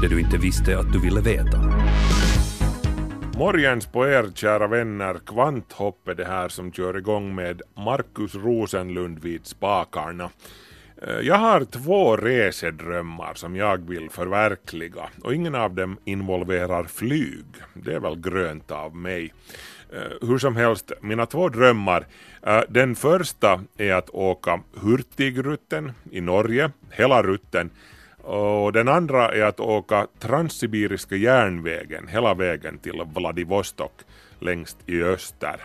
det du inte visste att du ville veta. Morgens på er kära vänner, Kvanthopp är det här som kör igång med Markus Rosenlund vid spakarna. Eh, jag har två resedrömmar som jag vill förverkliga och ingen av dem involverar flyg. Det är väl grönt av mig. Eh, hur som helst, mina två drömmar. Eh, den första är att åka Hurtigrutten i Norge, hela rutten. Och den andra är att åka Transsibiriska järnvägen hela vägen till Vladivostok längst i öster.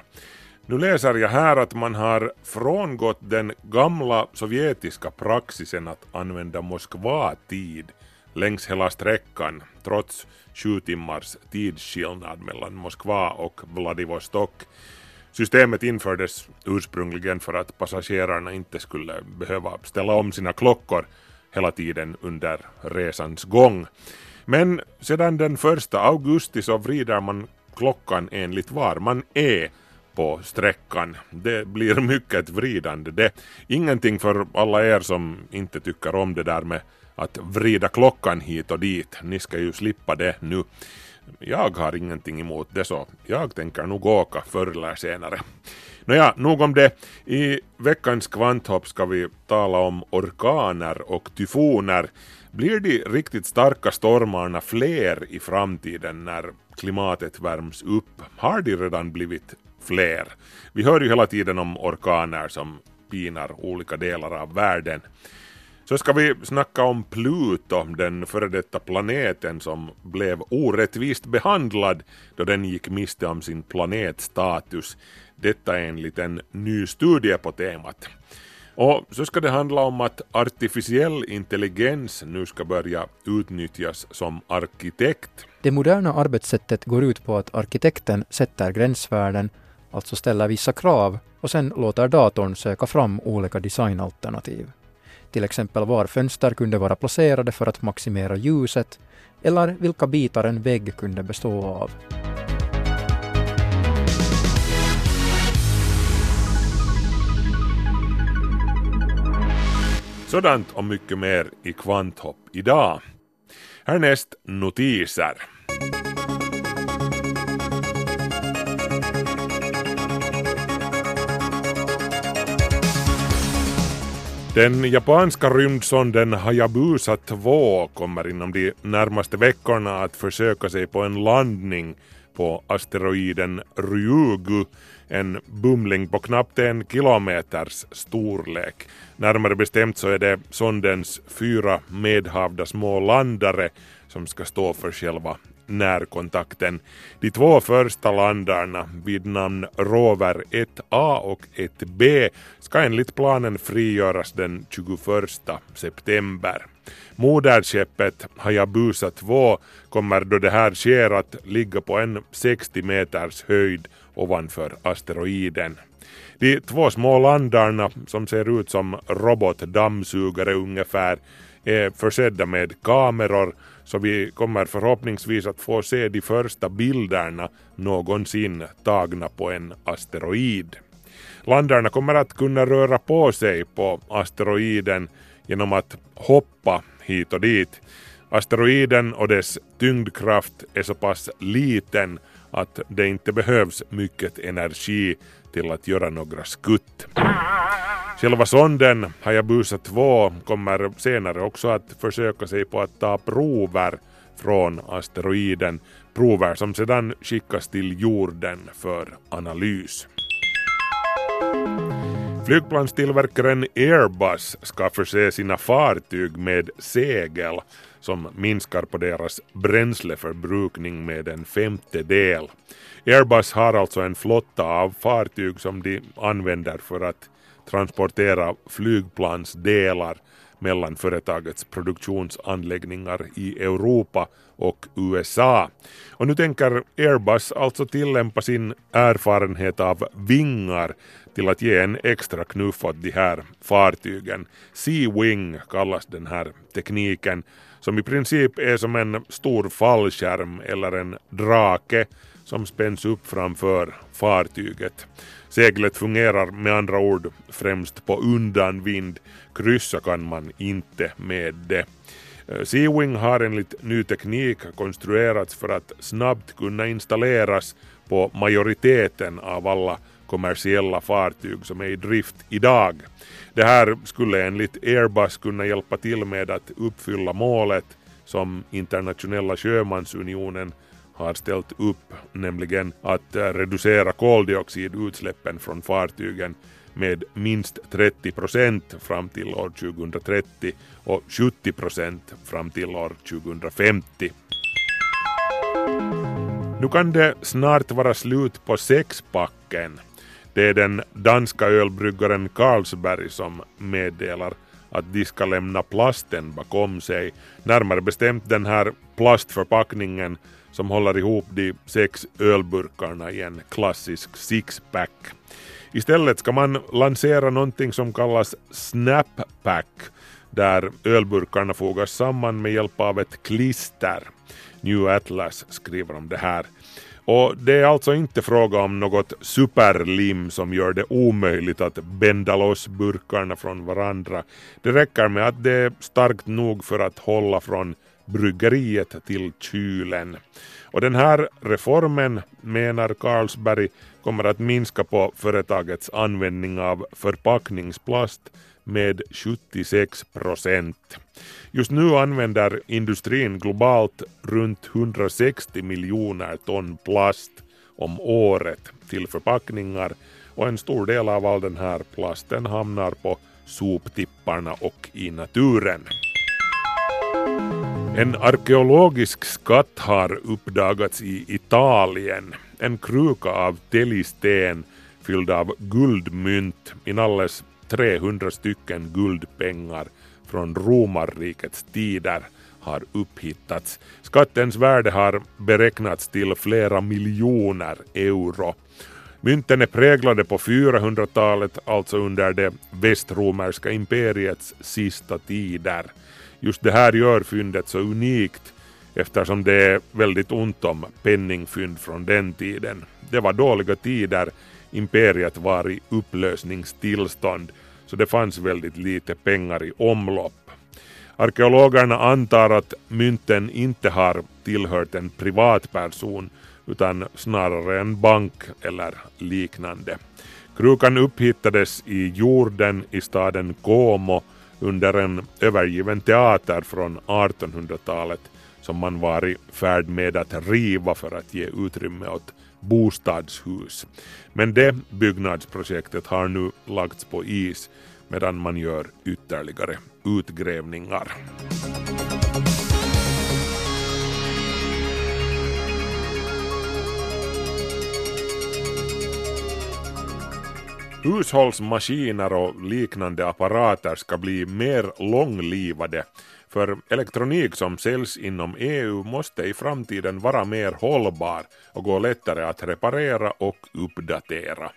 Nu läser jag här att man har frångått den gamla sovjetiska praxisen att använda Moskva-tid längs hela sträckan trots sju timmars tidsskillnad mellan Moskva och Vladivostok. Systemet infördes ursprungligen för att passagerarna inte skulle behöva ställa om sina klockor hela tiden under resans gång. Men sedan den första augusti så vrider man klockan enligt var man är på sträckan. Det blir mycket vridande det. Ingenting för alla er som inte tycker om det där med att vrida klockan hit och dit. Ni ska ju slippa det nu. Jag har ingenting emot det så jag tänker nog åka förr eller senare. Nåja, nog om det. I veckans kvanthopp ska vi tala om orkaner och tyfoner. Blir de riktigt starka stormarna fler i framtiden när klimatet värms upp? Har de redan blivit fler? Vi hör ju hela tiden om orkaner som pinar olika delar av världen. Så ska vi snacka om Pluto, den före detta planeten som blev orättvist behandlad då den gick miste om sin planetstatus. Detta enligt en ny studie på temat. Och så ska det handla om att artificiell intelligens nu ska börja utnyttjas som arkitekt. Det moderna arbetssättet går ut på att arkitekten sätter gränsvärden, alltså ställer vissa krav och sen låter datorn söka fram olika designalternativ. Till exempel var fönster kunde vara placerade för att maximera ljuset eller vilka bitar en vägg kunde bestå av. Sådant och mycket mer i Kvanthopp idag. Härnäst notiser. Den japanska rymdsonden Hayabusa 2 kommer inom de närmaste veckorna att försöka sig på en landning på asteroiden Ryugu, en bumling på knappt en kilometers storlek. Närmare bestämt så är det sondens fyra medhavda små landare som ska stå för själva närkontakten. De två första landarna vid namn Rover 1A och 1B ska enligt planen frigöras den 21 september. Moderskeppet Hayabusa 2 kommer då det här sker att ligga på en 60 meters höjd ovanför asteroiden. De två små landarna som ser ut som robotdammsugare ungefär är försedda med kameror så vi kommer förhoppningsvis att få se de första bilderna någonsin tagna på en asteroid. Landarna kommer att kunna röra på sig på asteroiden genom att hoppa hit och dit. Asteroiden och dess tyngdkraft är så pass liten att det inte behövs mycket energi till att göra några skutt. Själva sonden Hayabusa 2 kommer senare också att försöka sig på att ta prover från asteroiden, prover som sedan skickas till jorden för analys. Flygplanstillverkaren Airbus ska förse sina fartyg med segel som minskar på deras bränsleförbrukning med en femtedel. Airbus har alltså en flotta av fartyg som de använder för att transportera flygplansdelar mellan företagets produktionsanläggningar i Europa och USA. Och nu tänker Airbus alltså tillämpa sin erfarenhet av vingar till att ge en extra knuff åt de här fartygen. Sea Wing kallas den här tekniken som i princip är som en stor fallskärm eller en drake som spänns upp framför fartyget. Seglet fungerar med andra ord främst på undanvind. Kryssa kan man inte med det. Eh, Seawing har enligt ny teknik konstruerats för att snabbt kunna installeras på majoriteten av alla kommersiella fartyg som är i drift idag. Det här skulle enligt Airbus kunna hjälpa till med att uppfylla målet som internationella sjömansunionen har ställt upp, nämligen att eh, reducera koldioxidutsläppen från fartygen med minst 30 procent fram till år 2030 och 70 procent fram till år 2050. Nu kan det snart vara slut på sexpacken. Det är den danska ölbryggaren Carlsberg som meddelar att de ska lämna plasten bakom sig. Närmare bestämt den här plastförpackningen som håller ihop de sex ölburkarna i en klassisk sixpack. Istället ska man lansera någonting som kallas Snappack där ölburkarna fogas samman med hjälp av ett klister. New Atlas skriver om det här. Och det är alltså inte fråga om något superlim som gör det omöjligt att bända loss burkarna från varandra. Det räcker med att det är starkt nog för att hålla från bryggeriet till kylen. Och den här reformen, menar Carlsberg, kommer att minska på företagets användning av förpackningsplast med 76 procent. Just nu använder industrin globalt runt 160 miljoner ton plast om året till förpackningar och en stor del av all den här plasten hamnar på soptipparna och i naturen. En arkeologisk skatt har uppdagats i Italien. En kruka av täljsten fylld av guldmynt, inalles 300 stycken guldpengar från romarrikets tider har upphittats. Skattens värde har beräknats till flera miljoner euro. Mynten är präglade på 400-talet, alltså under det västromerska imperiets sista tider. Just det här gör fyndet så unikt eftersom det är väldigt ont om penningfynd från den tiden. Det var dåliga tider, imperiet var i upplösningstillstånd så det fanns väldigt lite pengar i omlopp. Arkeologerna antar att mynten inte har tillhört en privatperson utan snarare en bank eller liknande. Krukan upphittades i jorden i staden Como under en övergiven teater från 1800-talet som man var i färd med att riva för att ge utrymme åt bostadshus. Men det byggnadsprojektet har nu lagts på is medan man gör ytterligare utgrävningar. Hushållsmaskiner och liknande apparater ska bli mer långlivade för elektronik som säljs inom EU måste i framtiden vara mer hållbar och gå lättare att reparera och uppdatera.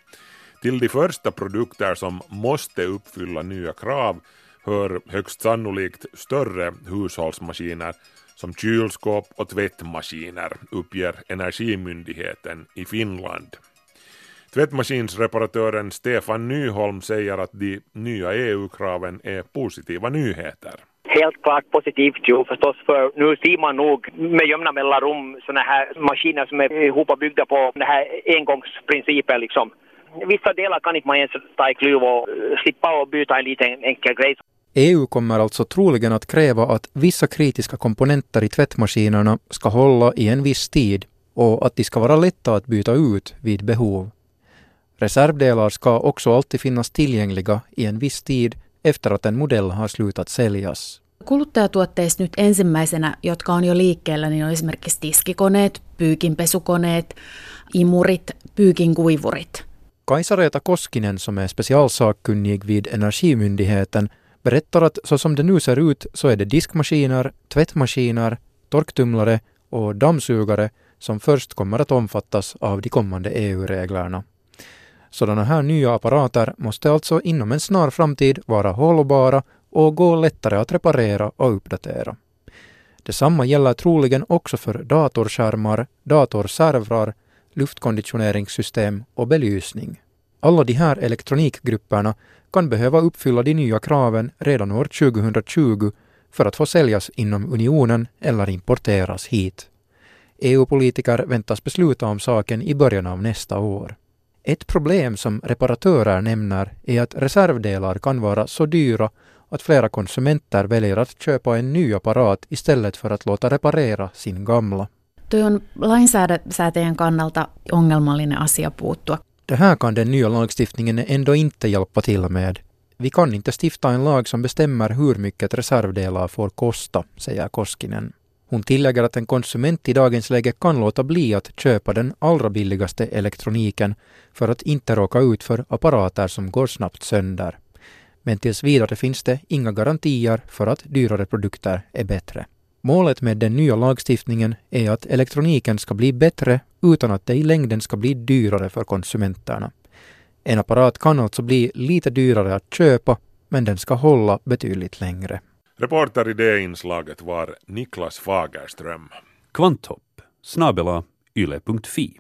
Till de första produkter som måste uppfylla nya krav hör högst sannolikt större hushållsmaskiner som kylskåp och tvättmaskiner, uppger Energimyndigheten i Finland. Tvättmaskinsreparatören Stefan Nyholm säger att de nya EU-kraven är positiva nyheter. Helt klart positivt ju förstås, för nu ser man nog med jämna mellanrum sådana här maskiner som är ihopbyggda på den här engångsprincipen liksom. Vissa delar kan inte man ens ta i klyv och slippa och byta en liten enkel grej. EU kommer alltså troligen att kräva att vissa kritiska komponenter i tvättmaskinerna ska hålla i en viss tid och att de ska vara lätta att byta ut vid behov. Reservdelar ska också alltid finnas tillgängliga i en viss tid efter att en modell har slutat säljas. Kuluttajatuotteista nyt ensimmäisenä, jotka on jo liikkeellä, niin on esimerkiksi tiskikoneet, pyykinpesukoneet, imurit, pyykinkuivurit. Kajsa-Reeta Koskinen som är specialsakkunnig vid Energimyndigheten berättar att så som det nu ser ut så är det diskmaskiner, tvättmaskiner, torktumlare och dammsugare som först kommer att omfattas av de kommande EU-reglerna. Sådana här nya apparater måste alltså inom en snar framtid vara hållbara och gå lättare att reparera och uppdatera. Detsamma gäller troligen också för datorskärmar, datorservrar, luftkonditioneringssystem och belysning. Alla de här elektronikgrupperna kan behöva uppfylla de nya kraven redan år 2020 för att få säljas inom unionen eller importeras hit. EU-politiker väntas besluta om saken i början av nästa år. Ett problem som reparatörer nämner är att reservdelar kan vara så dyra att flera konsumenter väljer att köpa en ny apparat istället för att låta reparera sin gamla. Tuo on lainsäätäjän kannalta ongelmallinen asia puuttua. Det här kan den nya lagstiftningen ändå inte hjälpa till med. Vi kan inte stifta en lag som bestämmer hur mycket reservdelar får kosta, säger Koskinen. Hon tillägger att en konsument i dagens läge kan låta bli att köpa den allra billigaste elektroniken för att inte råka ut för apparater som går snabbt sönder. Men tills vidare finns det inga garantier för att dyrare produkter är bättre. Målet med den nya lagstiftningen är att elektroniken ska bli bättre utan att det i längden ska bli dyrare för konsumenterna. En apparat kan alltså bli lite dyrare att köpa, men den ska hålla betydligt längre. Reporter i det inslaget var Niklas Fagerström. Kvanthopp snabela yle.fi.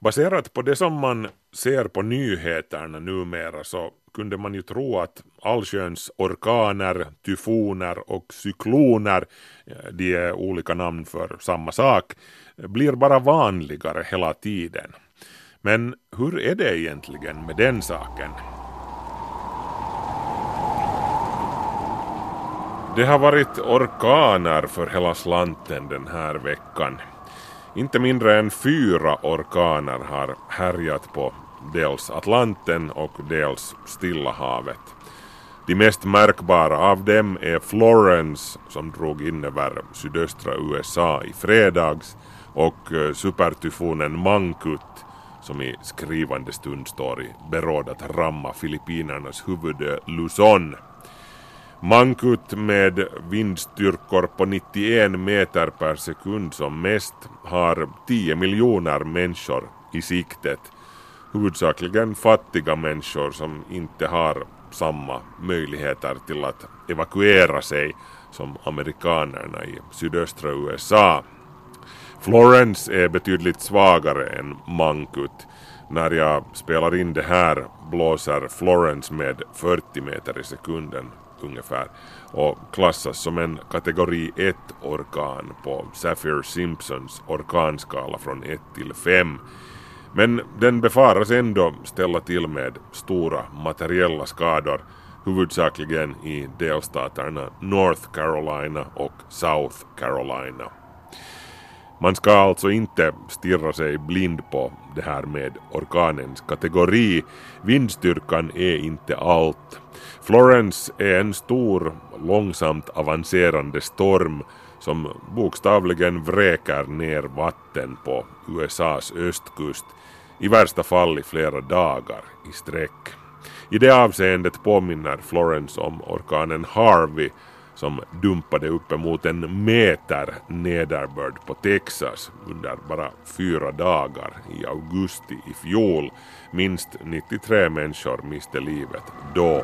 Baserat på det som man ser på nyheterna numera så kunde man ju tro att allsköns orkaner, tyfoner och cykloner, de är olika namn för samma sak, blir bara vanligare hela tiden. Men hur är det egentligen med den saken? Det har varit orkaner för hela slanten den här veckan. Inte mindre än fyra orkaner har härjat på dels Atlanten och dels Stilla havet. De mest märkbara av dem är Florence som drog in över sydöstra USA i fredags och eh, supertyfonen Mankut som i skrivande stund står i beråd att ramma Filippinernas huvudö Luzon. Mankut med vindstyrkor på 91 meter per sekund som mest har 10 miljoner människor i siktet. Huvudsakligen fattiga människor som inte har samma möjligheter till att evakuera sig som amerikanerna i sydöstra USA. Florence är betydligt svagare än Mankut. När jag spelar in det här blåser Florence med 40 meter i sekunden ungefär och klassas som en kategori 1-orkan på Saffir-Simpsons orkanskala från 1 till 5. Men den befaras ändå ställa till med stora materiella skador huvudsakligen i delstaterna North Carolina och South Carolina. Man ska alltså inte stirra sig blind på det här med orkanens kategori. Vindstyrkan är inte allt. Florence är en stor, långsamt avancerande storm som bokstavligen vräker ner vatten på USAs östkust, i värsta fall i flera dagar i sträck. I det avseendet påminner Florence om orkanen Harvey som dumpade uppemot en meter nederbörd på Texas under bara fyra dagar i augusti i fjol. Minst 93 människor miste livet då.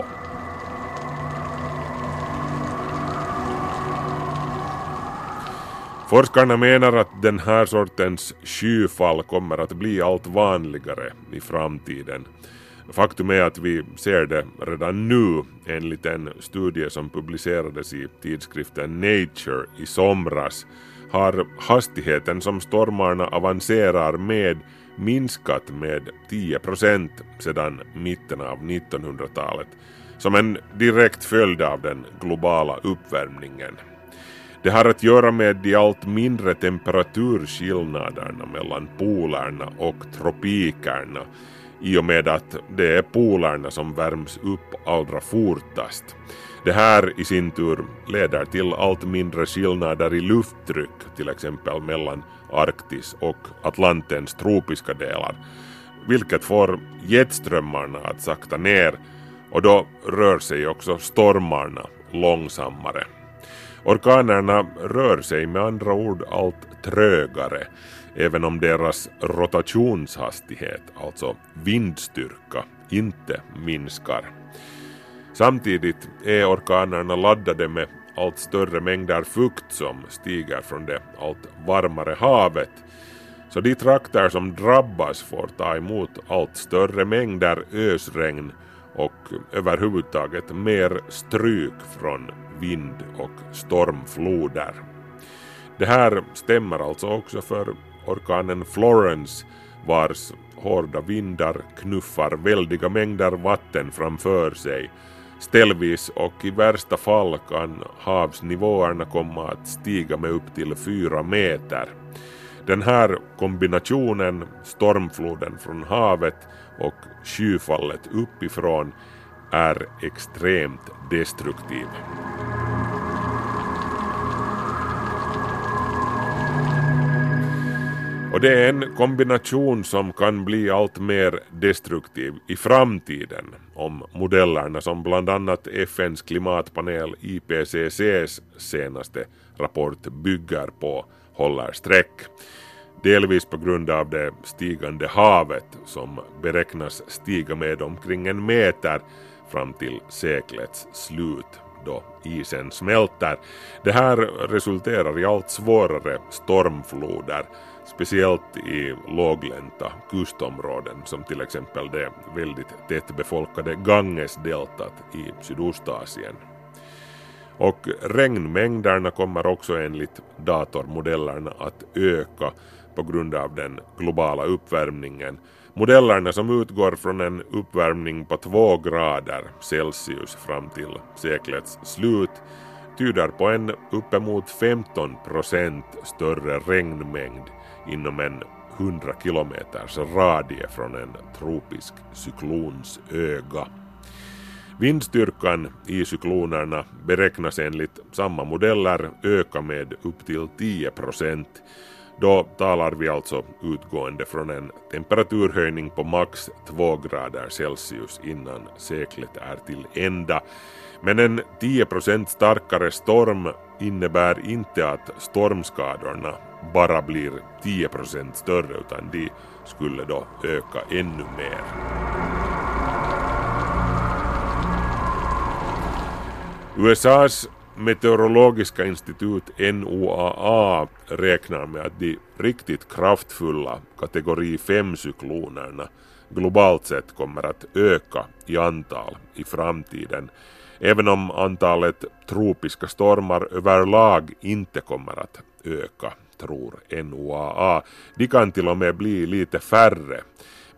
Forskarna menar att den här sortens skyfall kommer att bli allt vanligare i framtiden. Faktum är att vi ser det redan nu enligt en studie som publicerades i tidskriften Nature i somras har hastigheten som stormarna avancerar med minskat med 10 procent sedan mitten av 1900-talet som en direkt följd av den globala uppvärmningen. Det har att göra med de allt mindre temperaturskillnaderna mellan polerna och tropikerna i och med att det är polerna som värms upp allra fortast. Det här i sin tur leder till allt mindre skillnader i lufttryck, till exempel mellan Arktis och Atlantens tropiska delar, vilket får jetströmmarna att sakta ner och då rör sig också stormarna långsammare. Orkanerna rör sig med andra ord allt trögare, även om deras rotationshastighet, alltså vindstyrka, inte minskar. Samtidigt är orkanerna laddade med allt större mängder fukt som stiger från det allt varmare havet. Så de trakter som drabbas får ta emot allt större mängder ösregn och överhuvudtaget mer stryk från vind och stormfloder. Det här stämmer alltså också för orkanen Florence vars hårda vindar knuffar väldiga mängder vatten framför sig. Ställvis och i värsta fall kan havsnivåerna komma att stiga med upp till fyra meter. Den här kombinationen, stormfloden från havet och skyfallet uppifrån, är extremt destruktiv. Och det är en kombination som kan bli allt mer destruktiv i framtiden om modellerna som bland annat FNs klimatpanel IPCCs senaste rapport bygger på håller streck. Delvis på grund av det stigande havet som beräknas stiga med omkring en meter fram till seklets slut då isen smälter. Det här resulterar i allt svårare stormfloder speciellt i låglänta kustområden som till exempel det väldigt tättbefolkade Gangesdeltat i Sydostasien. Och regnmängderna kommer också enligt datormodellerna att öka på grund av den globala uppvärmningen. Modellerna som utgår från en uppvärmning på 2 grader Celsius fram till seklets slut tyder på en uppemot 15 procent större regnmängd inom en 100 kilometers radie från en tropisk cyklons öga. Vindstyrkan i cyklonerna beräknas enligt samma modeller öka med upp till 10 procent. Då talar vi alltså utgående från en temperaturhöjning på max 2 grader Celsius innan seklet är till ända. Men en 10 procent starkare storm innebär inte att stormskadorna bara blir 10 procent större utan de skulle då öka ännu mer. USAs meteorologiska institut NOAA räknar med att de riktigt kraftfulla kategori 5-cyklonerna globalt sett kommer att öka i antal i framtiden även om antalet tropiska stormar överlag inte kommer att öka, tror NOAA. De kan till och med bli lite färre,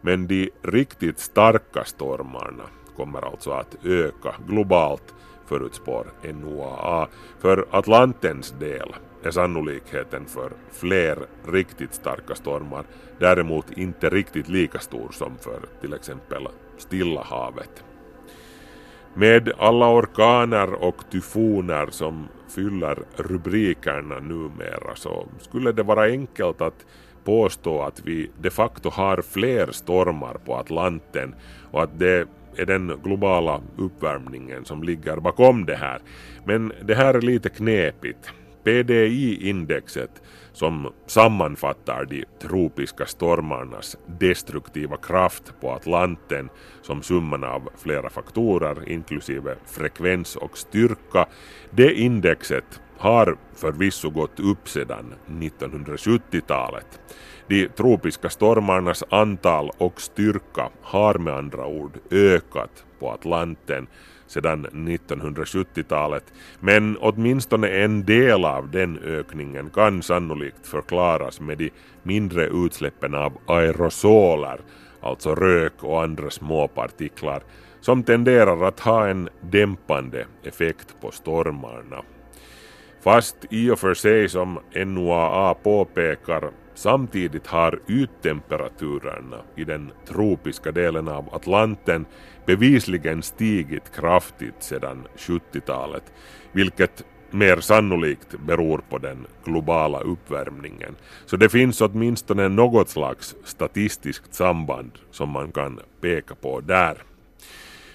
men de riktigt starka stormarna kommer alltså att öka globalt förutspår NOAA. För Atlantens del är sannolikheten för fler riktigt starka stormar däremot inte riktigt lika stor som för till exempel Stilla havet. Med alla orkaner och tyfoner som fyller rubrikerna numera så skulle det vara enkelt att påstå att vi de facto har fler stormar på Atlanten och att det är den globala uppvärmningen som ligger bakom det här. Men det här är lite knepigt. PDI-indexet som sammanfattar de tropiska stormarnas destruktiva kraft på Atlanten som summan av flera faktorer inklusive frekvens och styrka. Det indexet har förvisso gått upp sedan 1970-talet. De tropiska stormarnas antal och styrka har med andra ord ökat på Atlanten sedan 1970-talet, men åtminstone en del av den ökningen kan sannolikt förklaras med de mindre utsläppen av aerosoler, alltså rök och andra småpartiklar, som tenderar att ha en dämpande effekt på stormarna. Fast i och för sig som NOAA påpekar Samtidigt har yttemperaturerna i den tropiska delen av Atlanten bevisligen stigit kraftigt sedan 70-talet, vilket mer sannolikt beror på den globala uppvärmningen. Så det finns åtminstone något slags statistiskt samband som man kan peka på där.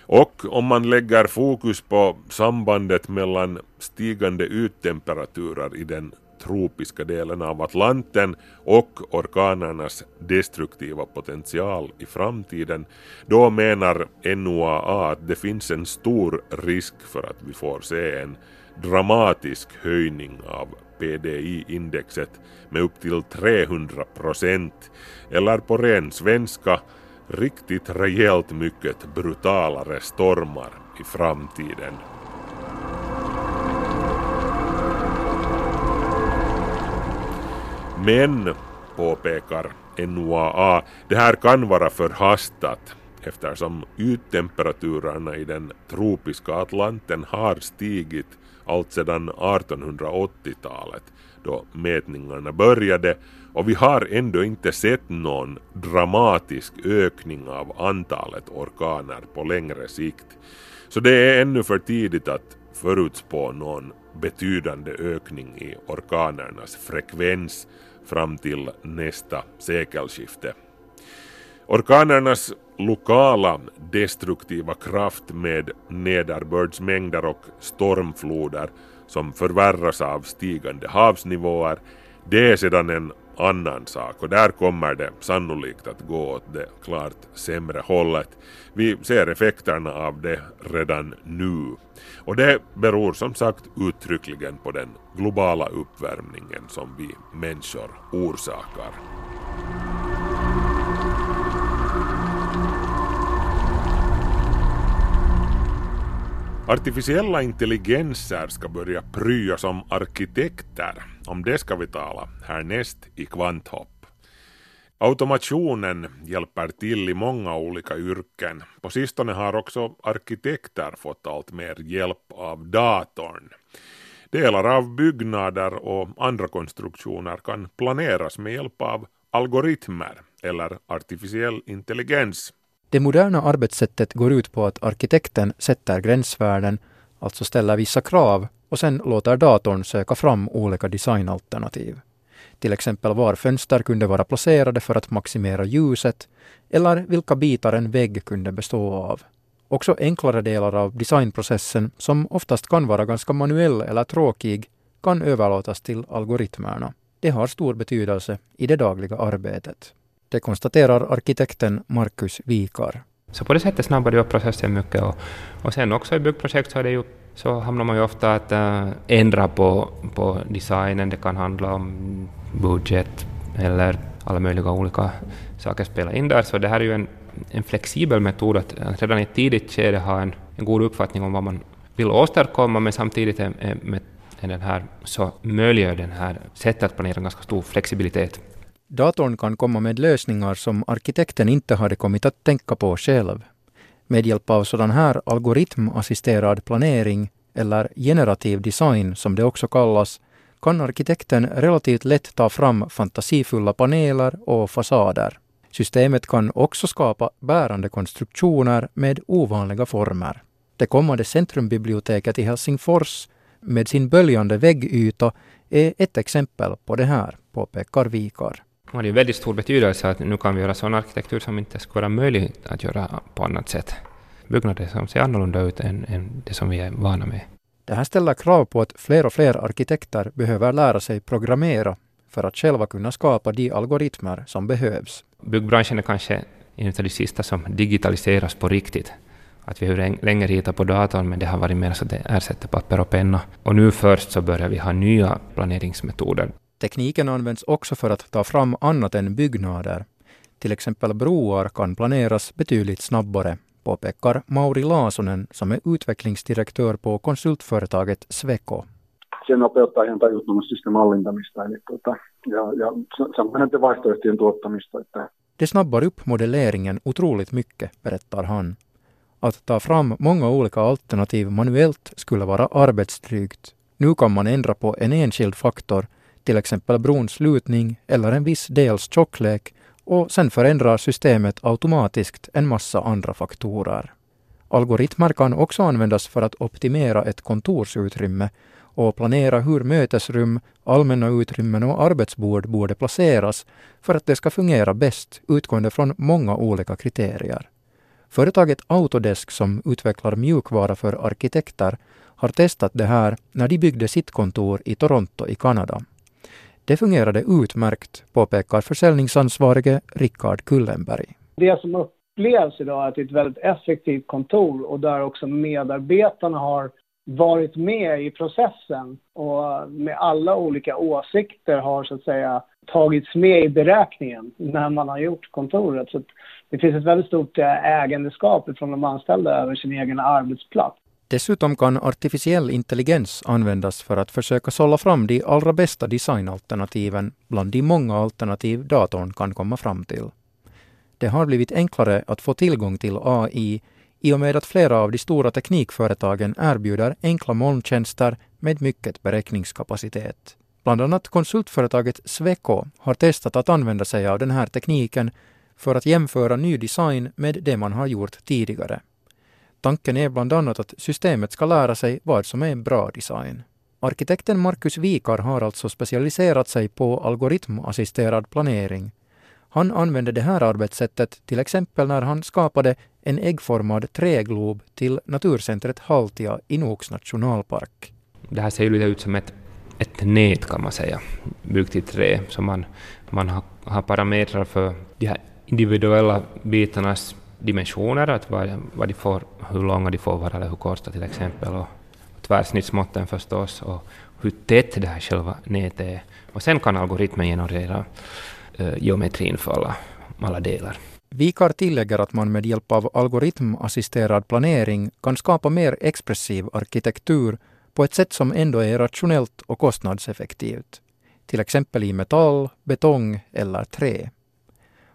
Och om man lägger fokus på sambandet mellan stigande yttemperaturer i den tropiska delen av Atlanten och orkanernas destruktiva potential i framtiden, då menar NOAA att det finns en stor risk för att vi får se en dramatisk höjning av PDI-indexet med upp till 300 procent, eller på ren svenska riktigt rejält mycket brutalare stormar i framtiden. Men, påpekar NOAA, det här kan vara förhastat eftersom yttemperaturerna i den tropiska Atlanten har stigit allt sedan 1880-talet då mätningarna började och vi har ändå inte sett någon dramatisk ökning av antalet orkaner på längre sikt. Så det är ännu för tidigt att förutspå någon betydande ökning i orkanernas frekvens fram till nästa sekelskifte. Orkanernas lokala destruktiva kraft med nederbördsmängder och stormfloder som förvärras av stigande havsnivåer, det är sedan en annan sak och där kommer det sannolikt att gå åt det klart sämre hållet. Vi ser effekterna av det redan nu. Och det beror som sagt uttryckligen på den globala uppvärmningen som vi människor orsakar. Artificiella intelligenser ska börja prya som arkitekter. Om det ska vi tala härnäst i Kvanthopp. Automationen hjälper till i många olika yrken. På sistone har också arkitekter fått allt mer hjälp av datorn. Delar av byggnader och andra konstruktioner kan planeras med hjälp av algoritmer eller artificiell intelligens. Det moderna arbetssättet går ut på att arkitekten sätter gränsvärden, alltså ställer vissa krav och sen låter datorn söka fram olika designalternativ. Till exempel var fönster kunde vara placerade för att maximera ljuset eller vilka bitar en vägg kunde bestå av. Också enklare delar av designprocessen, som oftast kan vara ganska manuell eller tråkig, kan överlåtas till algoritmerna. Det har stor betydelse i det dagliga arbetet. Det konstaterar arkitekten Marcus Vikar. Så på det sättet snabbar det upp processen mycket och, och sen också i byggprojekt så, är det ju, så hamnar man ju ofta att äh, ändra på, på designen. Det kan handla om budget eller alla möjliga olika saker spelar in där. Så det här är ju en, en flexibel metod att, redan i ett tidigt skede ha en, en god uppfattning om vad man vill åstadkomma men samtidigt är, är, med, är den här, så möjliggör den här sättet att planera ganska stor flexibilitet. Datorn kan komma med lösningar som arkitekten inte hade kommit att tänka på själv. Med hjälp av sådan här algoritmassisterad planering, eller generativ design som det också kallas, kan arkitekten relativt lätt ta fram fantasifulla paneler och fasader. Systemet kan också skapa bärande konstruktioner med ovanliga former. Det kommande centrumbiblioteket i Helsingfors med sin böljande väggyta är ett exempel på det här, påpekar Vikar har ju väldigt stor betydelse att nu kan vi göra sån arkitektur som inte skulle vara möjlig att göra på annat sätt. Byggnader som ser annorlunda ut än, än det som vi är vana med. Det här ställer krav på att fler och fler arkitekter behöver lära sig programmera för att själva kunna skapa de algoritmer som behövs. Byggbranschen är kanske en av de sista som digitaliseras på riktigt. Att vi har länge ritat på datorn, men det har varit mer så att det ersätter papper och penna. Och nu först så börjar vi ha nya planeringsmetoder Tekniken används också för att ta fram annat än byggnader. Till exempel broar kan planeras betydligt snabbare, påpekar Mauri Laasonen som är utvecklingsdirektör på konsultföretaget Sweco. Se nopeuttaa ihan tajuttomasti mallintamista eli tuota, ja, ja samoin vaihtoehtojen tuottamista. Että det snabbar upp modelleringen otroligt mycket, berättar han. Att ta fram många olika alternativ manuellt skulle vara arbetsdrygt. Nu kan man ändra på en enskild faktor till exempel brons lutning eller en viss dels tjocklek och sen förändrar systemet automatiskt en massa andra faktorer. Algoritmer kan också användas för att optimera ett kontorsutrymme och planera hur mötesrum, allmänna utrymmen och arbetsbord borde placeras för att det ska fungera bäst utgående från många olika kriterier. Företaget Autodesk som utvecklar mjukvara för arkitekter har testat det här när de byggde sitt kontor i Toronto i Kanada. Det fungerade utmärkt, påpekar försäljningsansvarige Rickard Kullenberg. Det som upplevs idag är att det är ett väldigt effektivt kontor och där också medarbetarna har varit med i processen och med alla olika åsikter har så att säga tagits med i beräkningen när man har gjort kontoret. Så det finns ett väldigt stort eh, ägandeskap från de anställda över sin egen arbetsplats. Dessutom kan artificiell intelligens användas för att försöka sålla fram de allra bästa designalternativen bland de många alternativ datorn kan komma fram till. Det har blivit enklare att få tillgång till AI i och med att flera av de stora teknikföretagen erbjuder enkla molntjänster med mycket beräkningskapacitet. Bland annat konsultföretaget Sweco har testat att använda sig av den här tekniken för att jämföra ny design med det man har gjort tidigare. Tanken är bland annat att systemet ska lära sig vad som är bra design. Arkitekten Marcus Vikar har alltså specialiserat sig på algoritmassisterad planering. Han använde det här arbetssättet till exempel när han skapade en äggformad träglob till naturcentret Haltia i Noks nationalpark. Det här ser ju lite ut som ett, ett nät kan man säga, byggt i trä, så man, man har, har parametrar för de här individuella bitarnas dimensioner, att vad, vad de får, hur långa de får vara eller hur korta till exempel, och tvärsnittsmåtten förstås, och hur tätt det här själva nätet är. Och sen kan algoritmen generera eh, geometrin för alla, alla delar. Vikar tillägger att man med hjälp av algoritmassisterad planering kan skapa mer expressiv arkitektur på ett sätt som ändå är rationellt och kostnadseffektivt. Till exempel i metall, betong eller trä.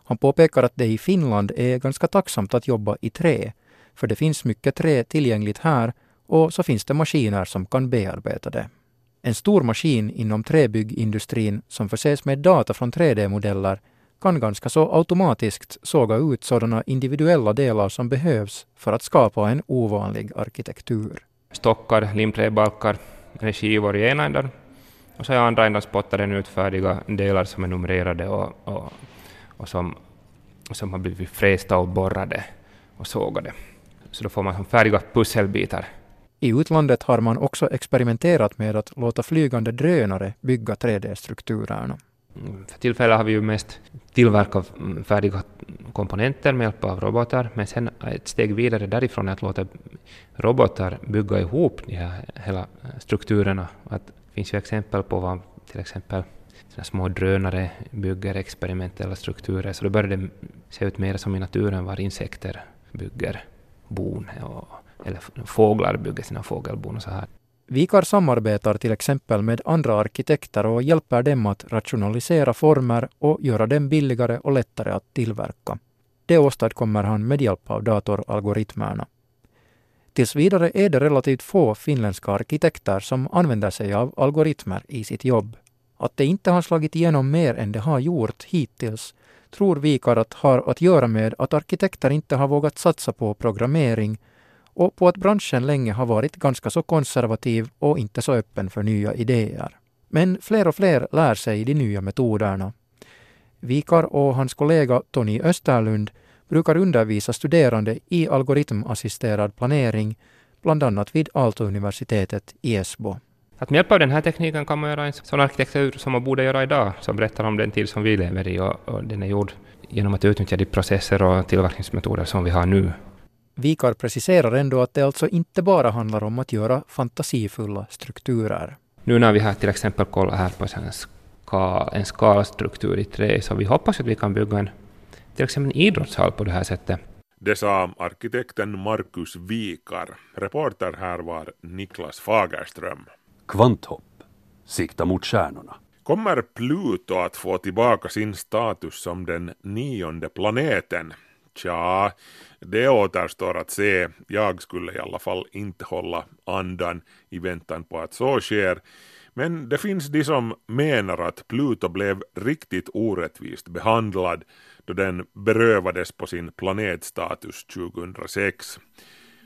Han påpekar att det i Finland är ganska tacksamt att jobba i trä, för det finns mycket trä tillgängligt här och så finns det maskiner som kan bearbeta det. En stor maskin inom träbyggindustrin som förses med data från 3D-modeller kan ganska så automatiskt såga ut sådana individuella delar som behövs för att skapa en ovanlig arkitektur. Stockar, limträbalkar eller skivor i ena änden och så i andra änden spottar den ut färdiga delar som är numrerade och, och och som, som har blivit frästa och borrade och sågade. Så då får man färdiga pusselbitar. I utlandet har man också experimenterat med att låta flygande drönare bygga 3D-strukturerna. Mm, för tillfället har vi ju mest tillverkat färdiga komponenter med hjälp av robotar, men sen ett steg vidare därifrån är att låta robotar bygga ihop de här hela strukturerna. Att det finns ju exempel på vad till exempel små drönare bygger experimentella strukturer, så då börjar det se ut mer som i naturen var insekter bygger bon, och, eller fåglar bygger sina fågelbon och så här. Vikar samarbetar till exempel med andra arkitekter och hjälper dem att rationalisera former och göra dem billigare och lättare att tillverka. Det åstadkommer han med hjälp av datoralgoritmerna. Tills vidare är det relativt få finländska arkitekter som använder sig av algoritmer i sitt jobb. Att det inte har slagit igenom mer än det har gjort hittills tror Vikar att har att göra med att arkitekter inte har vågat satsa på programmering och på att branschen länge har varit ganska så konservativ och inte så öppen för nya idéer. Men fler och fler lär sig de nya metoderna. Vikar och hans kollega Tony Österlund brukar undervisa studerande i algoritmassisterad planering, bland annat vid Aalto-universitetet i Esbo. Att med hjälp av den här tekniken kan man göra en sån arkitektur som man borde göra idag, som berättar om den tid som vi lever i och, och den är gjord genom att utnyttja de processer och tillverkningsmetoder som vi har nu. Vikar preciserar ändå att det alltså inte bara handlar om att göra fantasifulla strukturer. Nu när vi har till exempel kollat här på en, ska, en skalstruktur i trä, så vi hoppas att vi kan bygga en, till exempel en idrottshall på det här sättet. Det sa arkitekten Markus Vikar. Reporter här var Niklas Fagerström. Kvanthopp. Sikta mot stjärnorna. Kommer Pluto att få tillbaka sin status som den nionde planeten? Tja, det återstår att se. Jag skulle i alla fall inte hålla andan i väntan på att så sker. Men det finns de som menar att Pluto blev riktigt orättvist behandlad då den berövades på sin planetstatus 2006.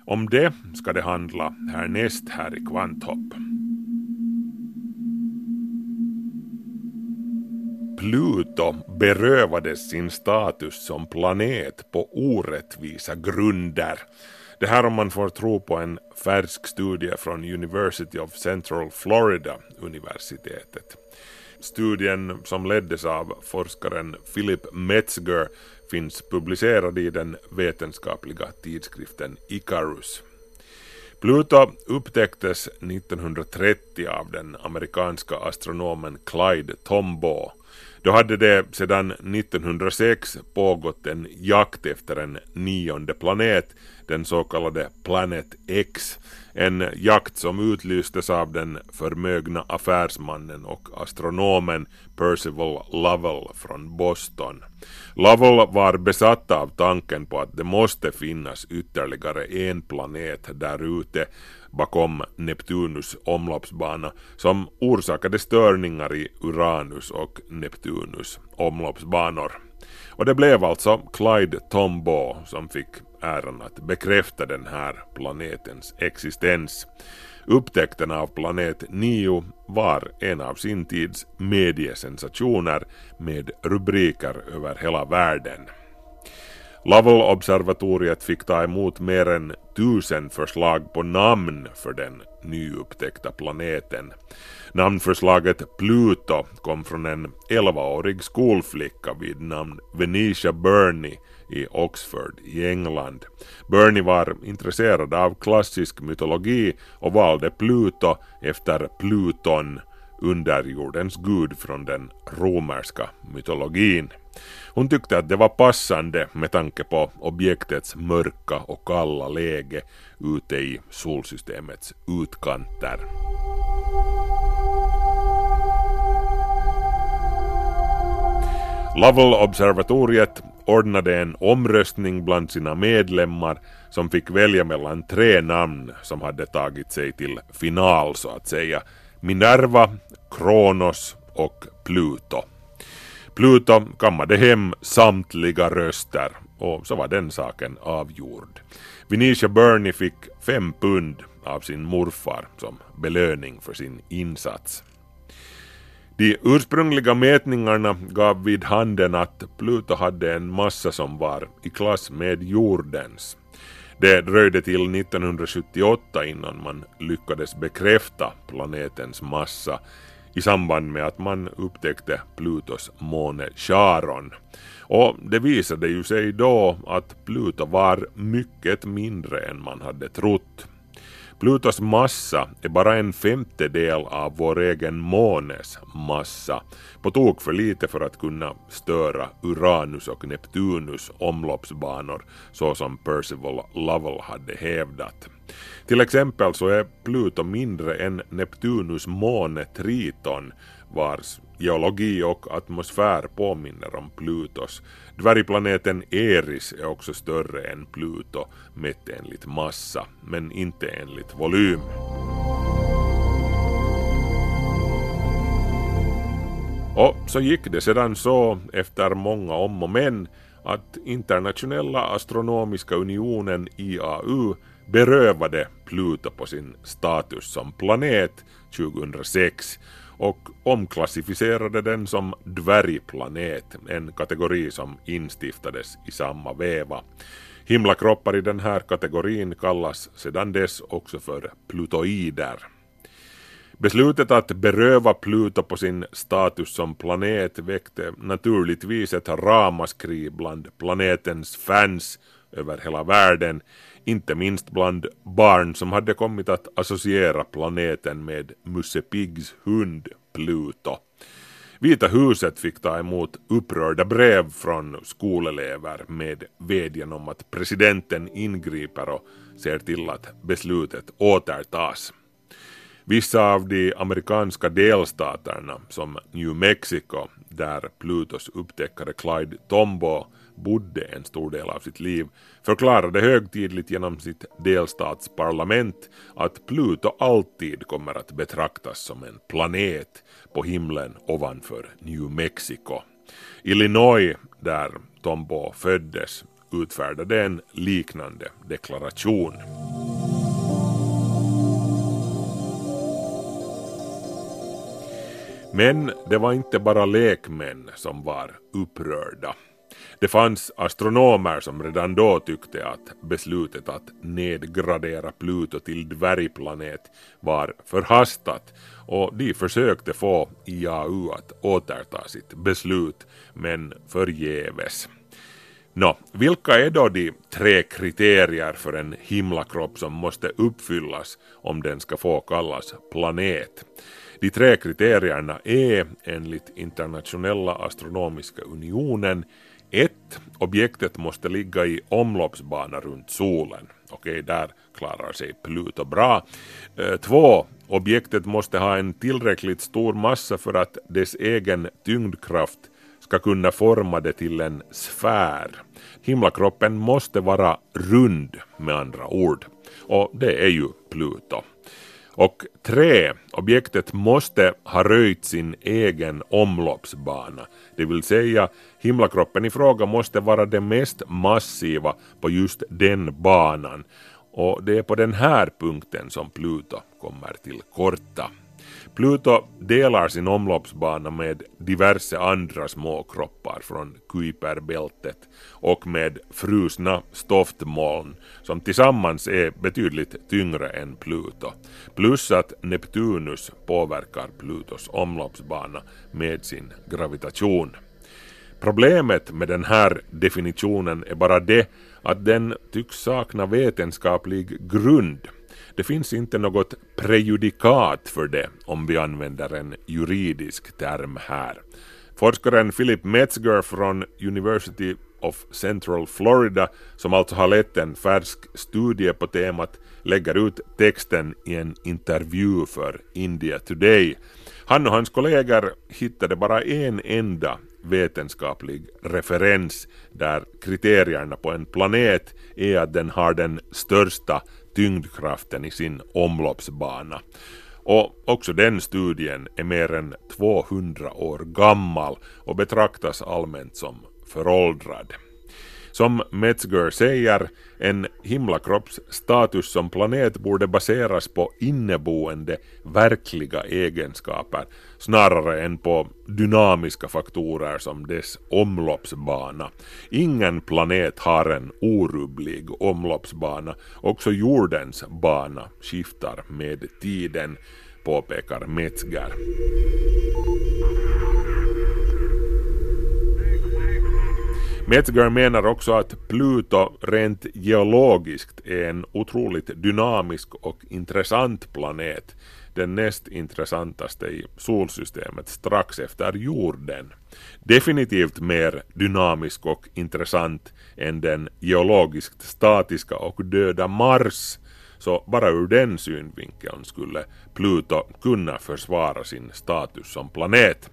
Om det ska det handla härnäst här i Kvanthopp. Pluto berövades sin status som planet på orättvisa grunder. Det här om man får tro på en färsk studie från University of Central Florida universitetet. Studien som leddes av forskaren Philip Metzger finns publicerad i den vetenskapliga tidskriften Icarus. Pluto upptäcktes 1930 av den amerikanska astronomen Clyde Tombaugh. Då hade det sedan 1906 pågått en jakt efter en nionde planet, den så kallade Planet X, en jakt som utlystes av den förmögna affärsmannen och astronomen Percival Lovell från Boston. Lovell var besatt av tanken på att det måste finnas ytterligare en planet där ute bakom Neptunus omloppsbana som orsakade störningar i Uranus och Neptunus omloppsbanor. Och det blev alltså Clyde Tombaugh som fick äran att bekräfta den här planetens existens. Upptäckten av planet 9 var en av sin tids mediesensationer med rubriker över hela världen. Lovell-observatoriet fick ta emot mer än tusen förslag på namn för den nyupptäckta planeten. Namnförslaget Pluto kom från en 11-årig skolflicka vid namn Venetia Burney i Oxford i England. Burney var intresserad av klassisk mytologi och valde Pluto efter Pluton, underjordens gud från den romerska mytologin. Hon tyckte att det var passande med tanke på objektets mörka och kalla läge ute i solsystemets utkanter. Lovell-observatoriet ordnade en omröstning bland sina medlemmar som fick välja mellan tre namn som hade tagit sig till final så att säga. Minerva, Kronos och Pluto. Pluto kammade hem samtliga röster och så var den saken avgjord. Venetia Burney fick fem pund av sin morfar som belöning för sin insats. De ursprungliga mätningarna gav vid handen att Pluto hade en massa som var i klass med jordens. Det dröjde till 1978 innan man lyckades bekräfta planetens massa i samband med att man upptäckte Plutos måne Charon. Och det visade ju sig då att Pluto var mycket mindre än man hade trott. Plutos massa är bara en femtedel av vår egen månes massa, på tok för lite för att kunna störa Uranus och Neptunus omloppsbanor så som Percival Lovell hade hävdat. Till exempel så är Pluto mindre än Neptunus måne Triton vars geologi och atmosfär påminner om Plutos. Dvärgplaneten Eris är också större än Pluto mätt enligt massa, men inte enligt volym. Och så gick det sedan så, efter många om och men, att Internationella Astronomiska Unionen IAU berövade Pluto på sin status som planet 2006 och omklassificerade den som dvärgplanet, en kategori som instiftades i samma veva. Himlakroppar i den här kategorin kallas sedan dess också för plutoider. Beslutet att beröva Pluto på sin status som planet väckte naturligtvis ett ramaskri bland planetens fans över hela världen, inte minst bland barn som hade kommit att associera planeten med Musse Piggs hund Pluto. Vita huset fick ta emot upprörda brev från skolelever med vädjan om att presidenten ingriper och ser till att beslutet återtas. Vissa av de amerikanska delstaterna som New Mexico, där Plutos upptäckare Clyde Tombaugh bodde en stor del av sitt liv, förklarade högtidligt genom sitt delstatsparlament att Pluto alltid kommer att betraktas som en planet på himlen ovanför New Mexico. Illinois, där Tombaugh föddes, utfärdade en liknande deklaration. Men det var inte bara lekmän som var upprörda. Det fanns astronomer som redan då tyckte att beslutet att nedgradera Pluto till dvärgplanet var förhastat och de försökte få IAU att återta sitt beslut men förgäves. Nå, vilka är då de tre kriterier för en himlakropp som måste uppfyllas om den ska få kallas planet? De tre kriterierna är enligt Internationella astronomiska unionen 1. Objektet måste ligga i omloppsbana runt solen. Okej, där klarar sig Pluto bra. Eh, 2. Objektet måste ha en tillräckligt stor massa för att dess egen tyngdkraft ska kunna forma det till en sfär. Himlakroppen måste vara rund med andra ord. Och det är ju Pluto. Och 3. objektet måste ha röjt sin egen omloppsbana. Det vill säga himlakroppen i fråga måste vara det mest massiva på just den banan. Och det är på den här punkten som Pluto kommer till korta. Pluto delar sin omloppsbana med diverse andra små kroppar från Kuiperbältet och med frusna stoftmoln som tillsammans är betydligt tyngre än Pluto. Plus att Neptunus påverkar Plutos omloppsbana med sin gravitation. Problemet med den här definitionen är bara det att den tycks sakna vetenskaplig grund. Det finns inte något prejudikat för det om vi använder en juridisk term här. Forskaren Philip Metzger från University of Central Florida, som alltså har lett en färsk studie på temat, lägger ut texten i en intervju för India Today. Han och hans kollegor hittade bara en enda vetenskaplig referens där kriterierna på en planet är att den har den största tyngdkraften i sin omloppsbana. Och också den studien är mer än 200 år gammal och betraktas allmänt som föråldrad. Som Metzger säger, en himlakropps status som planet borde baseras på inneboende verkliga egenskaper snarare än på dynamiska faktorer som dess omloppsbana. Ingen planet har en orubblig omloppsbana, också jordens bana skiftar med tiden, påpekar Metzger. Metzger menar också att Pluto rent geologiskt är en otroligt dynamisk och intressant planet. Den näst intressantaste i solsystemet strax efter jorden. Definitivt mer dynamisk och intressant än den geologiskt statiska och döda Mars. Så bara ur den synvinkeln skulle Pluto kunna försvara sin status som planet.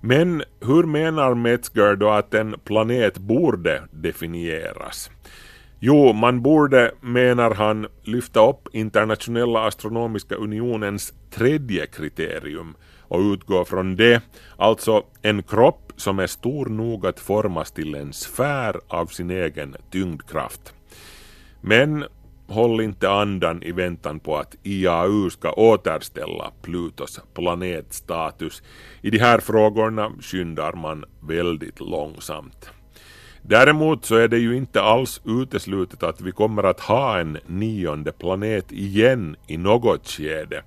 Men hur menar Metzger då att en planet borde definieras? Jo, man borde, menar han, lyfta upp Internationella astronomiska unionens tredje kriterium och utgå från det, alltså en kropp som är stor nog att formas till en sfär av sin egen tyngdkraft. Men håll inte andan i väntan på att IAU ska återställa Plutos planetstatus. I de här frågorna skyndar man väldigt långsamt. Däremot så är det ju inte alls uteslutet att vi kommer att ha en nionde planet igen i något skede.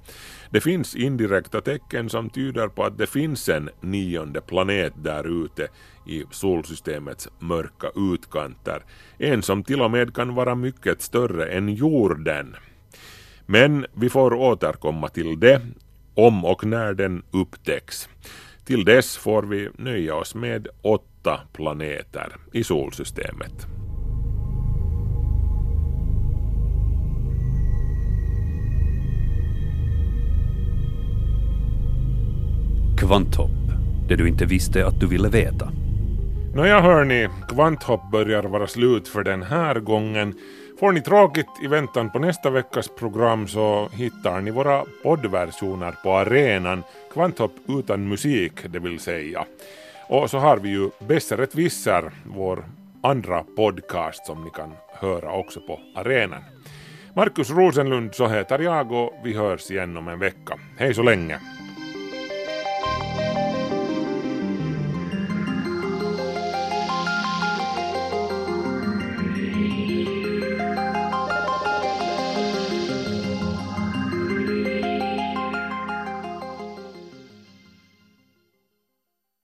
Det finns indirekta tecken som tyder på att det finns en nionde planet där ute i solsystemets mörka utkanter. En som till och med kan vara mycket större än jorden. Men vi får återkomma till det om och när den upptäcks. Till dess får vi nöja oss med åtta planeter i solsystemet. Kvanthopp. Det du inte visste att du ville veta. Nåja hörni, Kvanthopp börjar vara slut för den här gången. Får ni tråkigt i väntan på nästa veckas program så hittar ni våra poddversioner på arenan, Kvanthopp utan musik det vill säga. Och så har vi ju Besseret Visser, vår andra podcast som ni kan höra också på arenan. Markus Rosenlund så heter jag och vi hörs igen om en vecka. Hej så länge!